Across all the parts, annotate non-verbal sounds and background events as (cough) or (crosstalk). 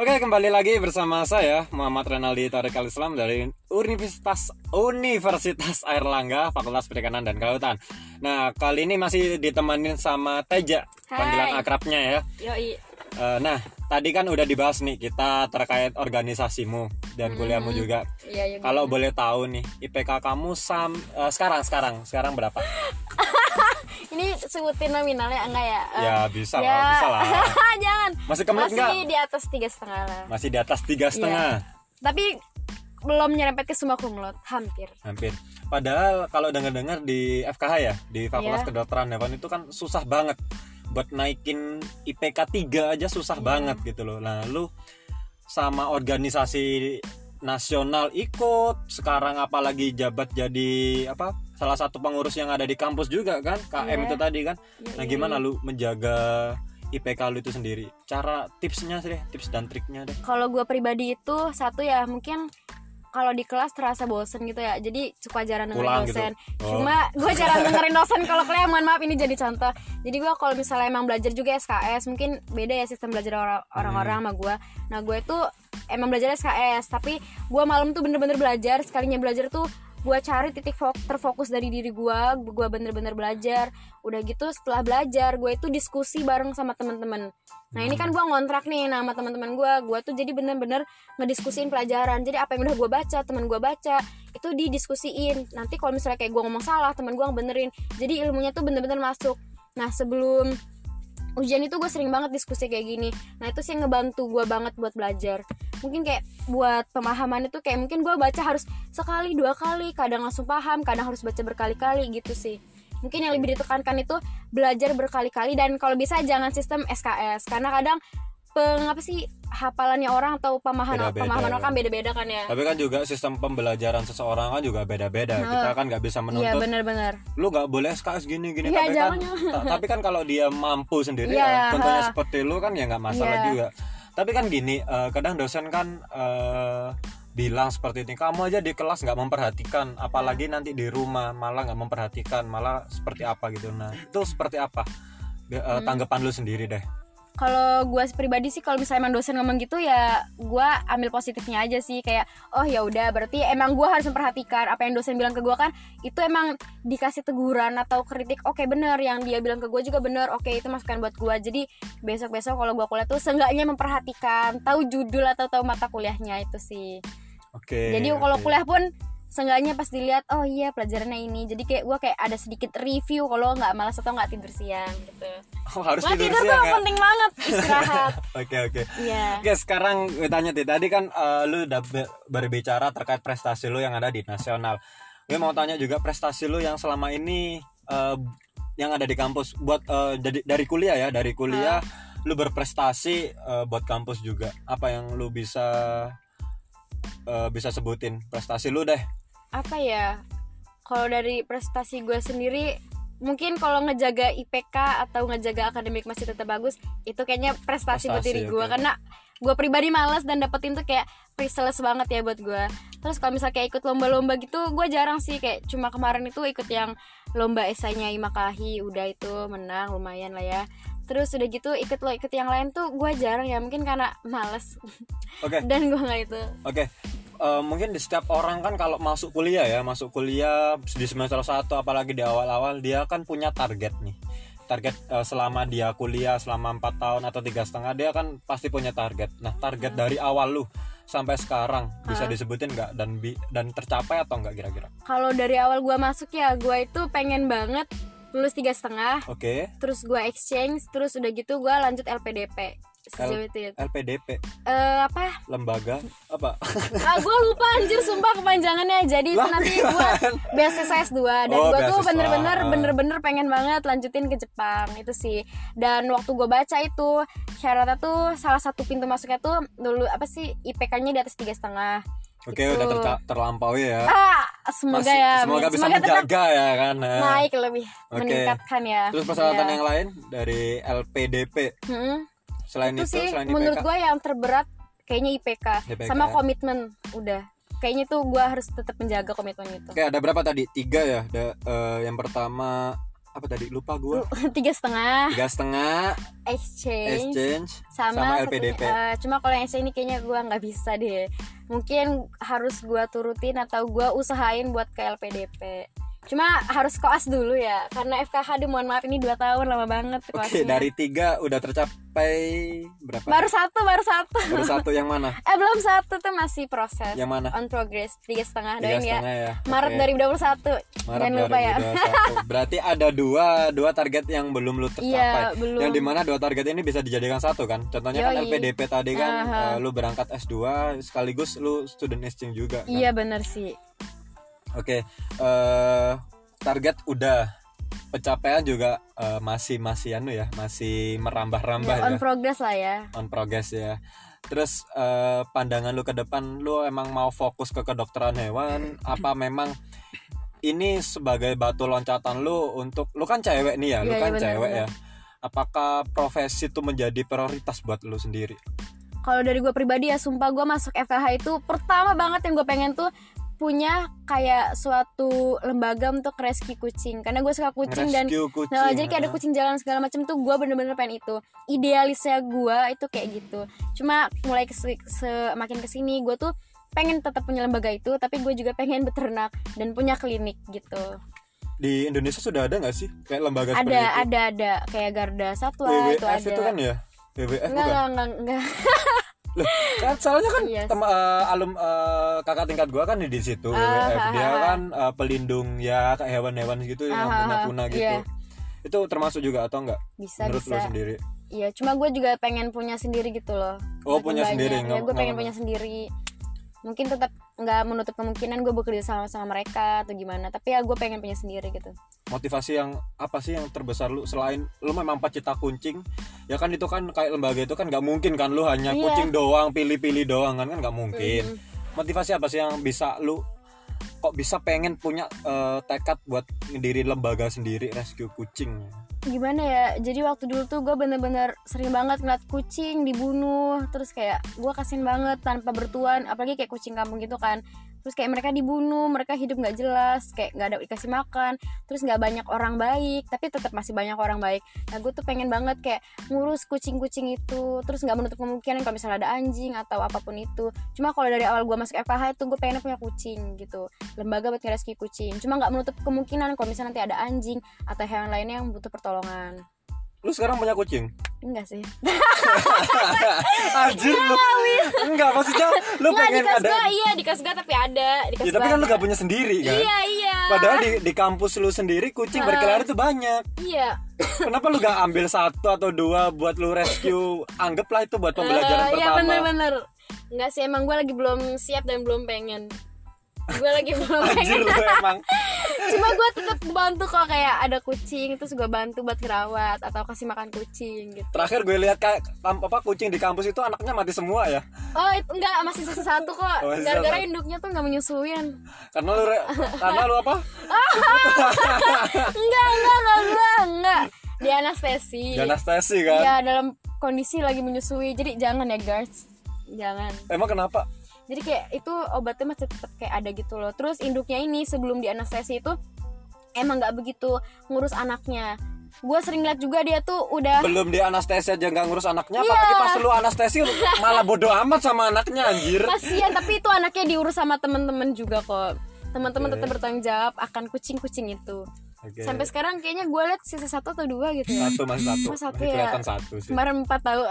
Oke, kembali lagi bersama saya Muhammad Renaldi Tarik Al Islam dari Universitas Universitas Airlangga, Fakultas Perikanan dan Kelautan. Nah, kali ini masih ditemenin sama Teja, panggilan Hai. akrabnya ya. Yoi. Eh, nah, tadi kan udah dibahas nih kita terkait organisasimu dan kuliahmu juga. Iya, iya. Kalau boleh tahu nih, IPK kamu sam eh, sekarang sekarang sekarang berapa? (laughs) (laughs) Ini sebutin nominalnya enggak ya? Eh, ya bisa ya. lah, bisa lah. (laughs) Jangan. Masih kemelet Masih di atas tiga setengah lah. Masih di atas tiga setengah. Tapi belum nyerempet ke semua kumlot, hampir. hampir padahal kalau dengar-dengar di FKH ya di Fakultas Iya. Kedokteran Hewan itu kan susah banget buat naikin IPK 3 aja susah Iya. banget gitu loh nah lu sama organisasi nasional ikut sekarang apalagi jabat jadi apa salah satu pengurus yang ada di kampus juga kan KM Iya. itu tadi kan. Iya, nah iya, gimana lu menjaga IPK lu itu sendiri? Cara tipsnya sih deh tips dan triknya deh. Kalau gue pribadi itu satu ya mungkin kalau di kelas terasa bosen gitu ya. Jadi suka jarang dengerin Pulang gitu. dosen. Oh. cuma gue jarang dengerin dosen kalau kuliah. Mohon maaf ini jadi contoh. Jadi gue kalau misalnya emang belajar juga SKS mungkin beda ya sistem belajar orang- orang-orang sama gue nah gue itu emang belajar SKS tapi gue malam tuh bener-bener belajar. Sekalinya belajar tuh gue cari titik fok- terfokus dari diri gue gue bener-bener belajar. Udah gitu setelah belajar gue itu diskusi bareng sama teman-teman nah ini kan gue ngontrak nih nah, sama teman-teman gue gue tuh jadi bener-bener ngediskusiin pelajaran. Jadi apa yang udah gue baca teman gue baca itu didiskusiin. Nanti kalau misalnya kayak gue ngomong salah teman gue benerin. Jadi ilmunya tuh bener-bener masuk. Nah sebelum ujian itu gue sering banget diskusi kayak gini. Nah itu sih ngebantu gue banget buat belajar. Mungkin kayak buat pemahaman itu kayak mungkin gue baca harus sekali dua kali kadang langsung paham kadang harus baca berkali-kali gitu sih. Mungkin yang lebih ditekankan itu belajar berkali-kali dan kalau bisa jangan sistem SKS karena kadang peng apa sih hafalannya orang atau pemahaman Beda-beda, pemahaman ya. orang kan beda-beda kan ya Tapi kan juga sistem pembelajaran seseorang kan juga beda-beda. Nah. Kita kan nggak bisa iya menuntut benar-benar lu nggak boleh SKS gini gini Iya, tapi jangan, kan ta- tapi kan kalau dia mampu sendiri Iya, ya, contohnya ha. seperti lu kan ya nggak masalah Iya. juga. Tapi kan gini, eh, kadang dosen kan eh, bilang seperti ini, kamu aja di kelas nggak memperhatikan, apalagi nanti di rumah malah nggak memperhatikan, malah seperti apa gitu. Nah itu seperti apa? Eh, Hmm. Tanggapan lu sendiri deh. Kalau gue pribadi sih kalau misalnya emang dosen ngomong gitu ya gue ambil positifnya aja sih kayak oh ya udah berarti emang gue harus memperhatikan apa yang dosen bilang ke gue kan itu emang dikasih teguran atau kritik oke bener yang dia bilang ke gue juga bener oke itu masukan buat gue jadi besok besok kalau gue kuliah tuh seenggaknya memperhatikan tahu judul atau tahu mata kuliahnya itu sih Oke. jadi kalau oke. kuliah pun seenggaknya pas dilihat oh iya pelajarannya ini jadi kayak gue kayak ada sedikit review kalau nggak malas atau nggak tidur siang gitu Oh, harus Wah, tidur tidur siang tuh ya? penting banget istirahat (laughs) Oke oke. Iya. Oke sekarang gue tanya Ti, tadi kan eh, lu udah be- berbicara terkait prestasi lu yang ada di nasional. Gue mau tanya juga prestasi lu yang selama ini eh, yang ada di kampus buat eh, dari dari kuliah ya dari kuliah lu berprestasi eh, buat kampus juga. Apa yang lu bisa eh, bisa sebutin prestasi lu deh? Apa ya kalau dari prestasi gue sendiri mungkin kalau ngejaga IPK atau ngejaga akademik masih tetap bagus itu kayaknya prestasi, buat Prestasi, diri gue. oke. karena gue pribadi males dan dapetin tuh kayak priceless banget ya buat gue. Terus kalau misalnya kayak ikut lomba-lomba gitu gue jarang sih kayak cuma kemarin itu ikut yang lomba esainya Imakahi udah itu menang lumayan lah ya. Terus udah gitu ikut lo ikut yang lain tuh gue jarang ya mungkin karena males. Oke. (laughs) dan gue nggak itu. Oke, eh, mungkin di setiap orang kan kalau masuk kuliah ya, masuk kuliah di semester 1 apalagi di awal-awal dia kan punya target nih. Target eh, selama dia kuliah selama 4 tahun atau tiga setengah dia kan pasti punya target. Nah, target dari awal lu sampai sekarang bisa disebutin nggak dan bi- dan tercapai atau nggak kira-kira? kalau dari awal gue masuk ya gue itu pengen banget lulus tiga setengah Oke, terus gue exchange terus udah gitu gue lanjut LPDP sejauh itu ya LPDP, Eh, apa lembaga apa? (laughs) ah gue lupa anjir sumpah kepanjangannya jadi itu nanti gue beasiswa S2 dan Oh, gue tuh bener-bener bener-bener pengen banget lanjutin ke Jepang itu sih dan waktu gue baca itu syaratnya tuh salah satu pintu masuknya tuh dulu apa sih IPK-nya di atas tiga setengah Oke, Itu. udah terca- terlampaui ya. ah semoga Masih- ya semoga bisa tetap menjaga ya kan. Nah. naik lebih Oke. meningkatkan ya Terus persyaratan Iya. yang lain dari LPDP Mm-mm. Selain itu itu, sih selain menurut gue yang terberat kayaknya IPK, IPK. sama komitmen udah. Kayaknya tuh gue harus tetap menjaga komitmen itu. Oke, ada berapa tadi? Tiga ya. Ada, eh, yang pertama apa tadi? Lupa gue (laughs) tiga setengah. Tiga setengah. Exchange, exchange. Sama, sama satunya, LPDP. eh, cuma kalau yang exchange ini kayaknya gue nggak bisa deh. Mungkin harus gue turutin atau gue usahain buat ke LPDP cuma harus koas dulu ya karena FKH deh mohon maaf ini dua tahun lama banget oke koasnya. dari tiga udah tercapai berapa baru satu baru satu baru satu yang mana (laughs) eh belum satu tuh masih proses yang mana on progress tiga setengah doain ya ya Maret Oke. 2021 Maret jangan lupa ya 2021. (laughs) Berarti ada dua dua target yang belum lu tercapai. Iya, belum. Yang di mana dua target ini bisa dijadikan satu kan? Contohnya kan Yoi. LPDP tadi kan Aha. eh, lu berangkat S2 sekaligus lu student exchange juga. Kan? iya bener sih Oke, eh target udah pencapaian juga eh, masih masih anu ya, masih merambah-rambah ya, ya, on progress lah ya on progress ya. Terus eh, pandangan lu ke depan lu emang mau fokus ke kedokteran hewan apa (clears throat) memang ini sebagai batu loncatan lu untuk lu kan cewek nih ya, lu Iya, iya, kan benar, cewek benar. ya. Apakah profesi itu menjadi prioritas buat lu sendiri? kalau dari gue pribadi ya sumpah gue masuk FKH itu pertama banget yang gue pengen tuh punya kayak suatu lembaga untuk rescue kucing karena gue suka kucing dan Rescue kucing. Nah, jadi kayak ada ah. kucing jalan segala macam tuh gue bener-bener pengen itu idealisnya gue itu kayak gitu cuma mulai semakin ke sini gue tuh pengen tetap punya lembaga itu tapi gue juga pengen beternak dan punya klinik gitu Di Indonesia sudah ada nggak sih kayak lembaga ada seperti itu? ada ada kayak Garda Satwa WWF itu ada itu kan ya? WWF enggak, bukan? enggak enggak enggak (laughs) Loh, kan soalnya kan Yes. tem- eh, alum eh, kakak tingkat gua kan di situ WWF ah, dia ah. kan eh, pelindung ya kayak hewan-hewan gitu yang Ah, ah, punya ah, punah gitu. iya. Itu termasuk juga atau enggak? bisa Menurut bisa lu sendiri? Iya, cuma gue juga pengen punya sendiri gitu loh. Oh, Makin punya banyak. sendiri, Ya, gue pengen punya sendiri. Mungkin tetap nggak menutup kemungkinan gue bekerja sama sama mereka atau gimana. Tapi ya gue pengen punya sendiri gitu. Motivasi yang apa sih yang terbesar lu selain lu memang pecinta kucing? Ya kan itu kan kayak lembaga itu kan nggak mungkin kan lu hanya Iya. kucing doang, pilih-pilih doang kan kan nggak mungkin. Mm. Motivasi apa sih yang bisa lu kok bisa pengen punya eh, tekad buat ngediri lembaga sendiri rescue kucing? Gimana ya? Jadi waktu dulu tuh gue bener-bener sering banget ngeliat kucing dibunuh. Terus kayak gue kasihin banget tanpa bertuan. Apalagi kayak kucing kampung gitu kan. Terus kayak mereka dibunuh, mereka hidup nggak jelas, kayak nggak ada dikasih makan. Terus nggak banyak orang baik, tapi tetap masih banyak orang baik. Nah gue tuh pengen banget kayak ngurus kucing-kucing itu. Terus nggak menutup kemungkinan kalau misalnya ada anjing atau apa pun itu. Cuma kalau dari awal gue masuk FKH itu gue pengen punya kucing gitu. Lembaga buat ngerescue kucing. Cuma nggak menutup kemungkinan kalau misalnya nanti ada anjing atau hewan lainnya yang butuh pertolongan. Lu sekarang punya kucing? Enggak sih. Anjir lu. Enggak maksudnya lu Enggak di pengen kas ada. gua iya di kas gua tapi ada di kas Ya, tapi kan lu gak punya sendiri kan? Iya iya. Padahal di, di kampus lu sendiri kucing berkeliaran itu banyak. Iya. Kenapa lu gak ambil satu atau dua buat lu rescue? Anggaplah itu buat pembelajaran Iya pertama. bener-bener. Enggak sih emang gua lagi belum siap dan belum pengen. Gua lagi belum (laughs) Anjir pengen. lu emang. Cuma gua tetap bantu kok kayak ada kucing terus gua bantu buat ngerawat atau kasih makan kucing gitu. Terakhir gue lihat kayak apa kucing di kampus itu anaknya mati semua ya. Oh itu enggak masih sisa satu kok. Oh, Gara-gara induknya tuh nggak menyusuin. Karena lu re- karena lu apa? (laughs) Enggak enggak enggak enggak enggak. Di anestesi. Di anestesi kan. Iya dalam kondisi lagi menyusui. Jadi jangan ya guys. Jangan. Emang kenapa? Jadi kayak itu obatnya masih tetap kayak ada gitu loh. Terus induknya ini sebelum di anestesi itu emang nggak begitu ngurus anaknya. Gue sering lihat juga dia tuh udah Belum di anestesi aja nggak ngurus anaknya, Iya. apalagi pas lu anestesi malah bodoh amat sama anaknya anjir. kasihan tapi itu anaknya diurus sama temen-temen juga kok. Teman-teman Oke. tetap bertanggung jawab akan kucing-kucing itu. Oke. Sampai sekarang kayaknya gue lihat sisa satu atau dua gitu ya. satu masih satu. Satu masih ya. kelihatan satu sih. Kemarin empat tahu. (laughs)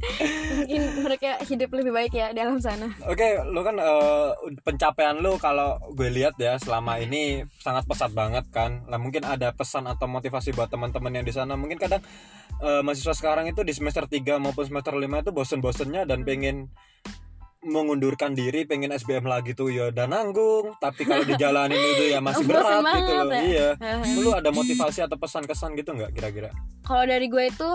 Mungkin mereka hidup lebih baik ya di alam sana. Oke, lu kan eh, pencapaian lu kalau gue lihat ya selama ini sangat pesat banget kan. Lah mungkin ada pesan atau motivasi buat teman-teman yang di sana. Mungkin kadang eh, mahasiswa sekarang itu di semester 3 maupun semester 5 itu bosen-bosennya dan pengen mengundurkan diri, pengen SBM lagi tuh ya udah nanggung, tapi kalau dijalanin itu ya masih (laughs) berat gitu loh. ya. Iya. (laughs) Lu ada motivasi atau pesan-kesan gitu nggak kira-kira? Kalau dari gue itu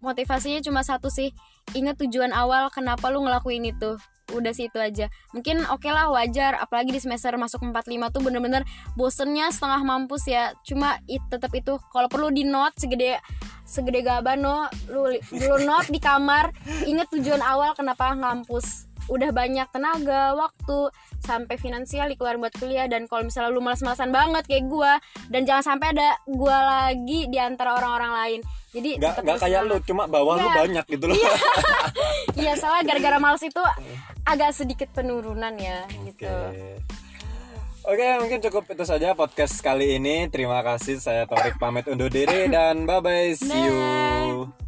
motivasinya cuma satu sih. Ingat tujuan awal kenapa lu ngelakuin itu. Udah sih itu aja. Mungkin oke lah wajar apalagi di semester masuk 45 tuh bener-bener bosennya setengah mampus ya. Cuma it, tetap itu kalau perlu di note segede segede gaban no lu lu note di kamar ingat tujuan awal kenapa ngampus udah banyak tenaga waktu sampai finansial dikeluarin buat kuliah dan kalau misalnya lu malas-malasan banget kayak gue dan jangan sampai ada gue lagi di antara orang-orang lain jadi nggak nggak kayak lu cuma bawah lu Iya. banyak gitu loh iya (laughs) soalnya gara-gara males itu agak sedikit penurunan ya gitu Oke, mungkin cukup itu saja podcast kali ini. Terima kasih. Saya Torik pamit undur diri dan bye bye. See you.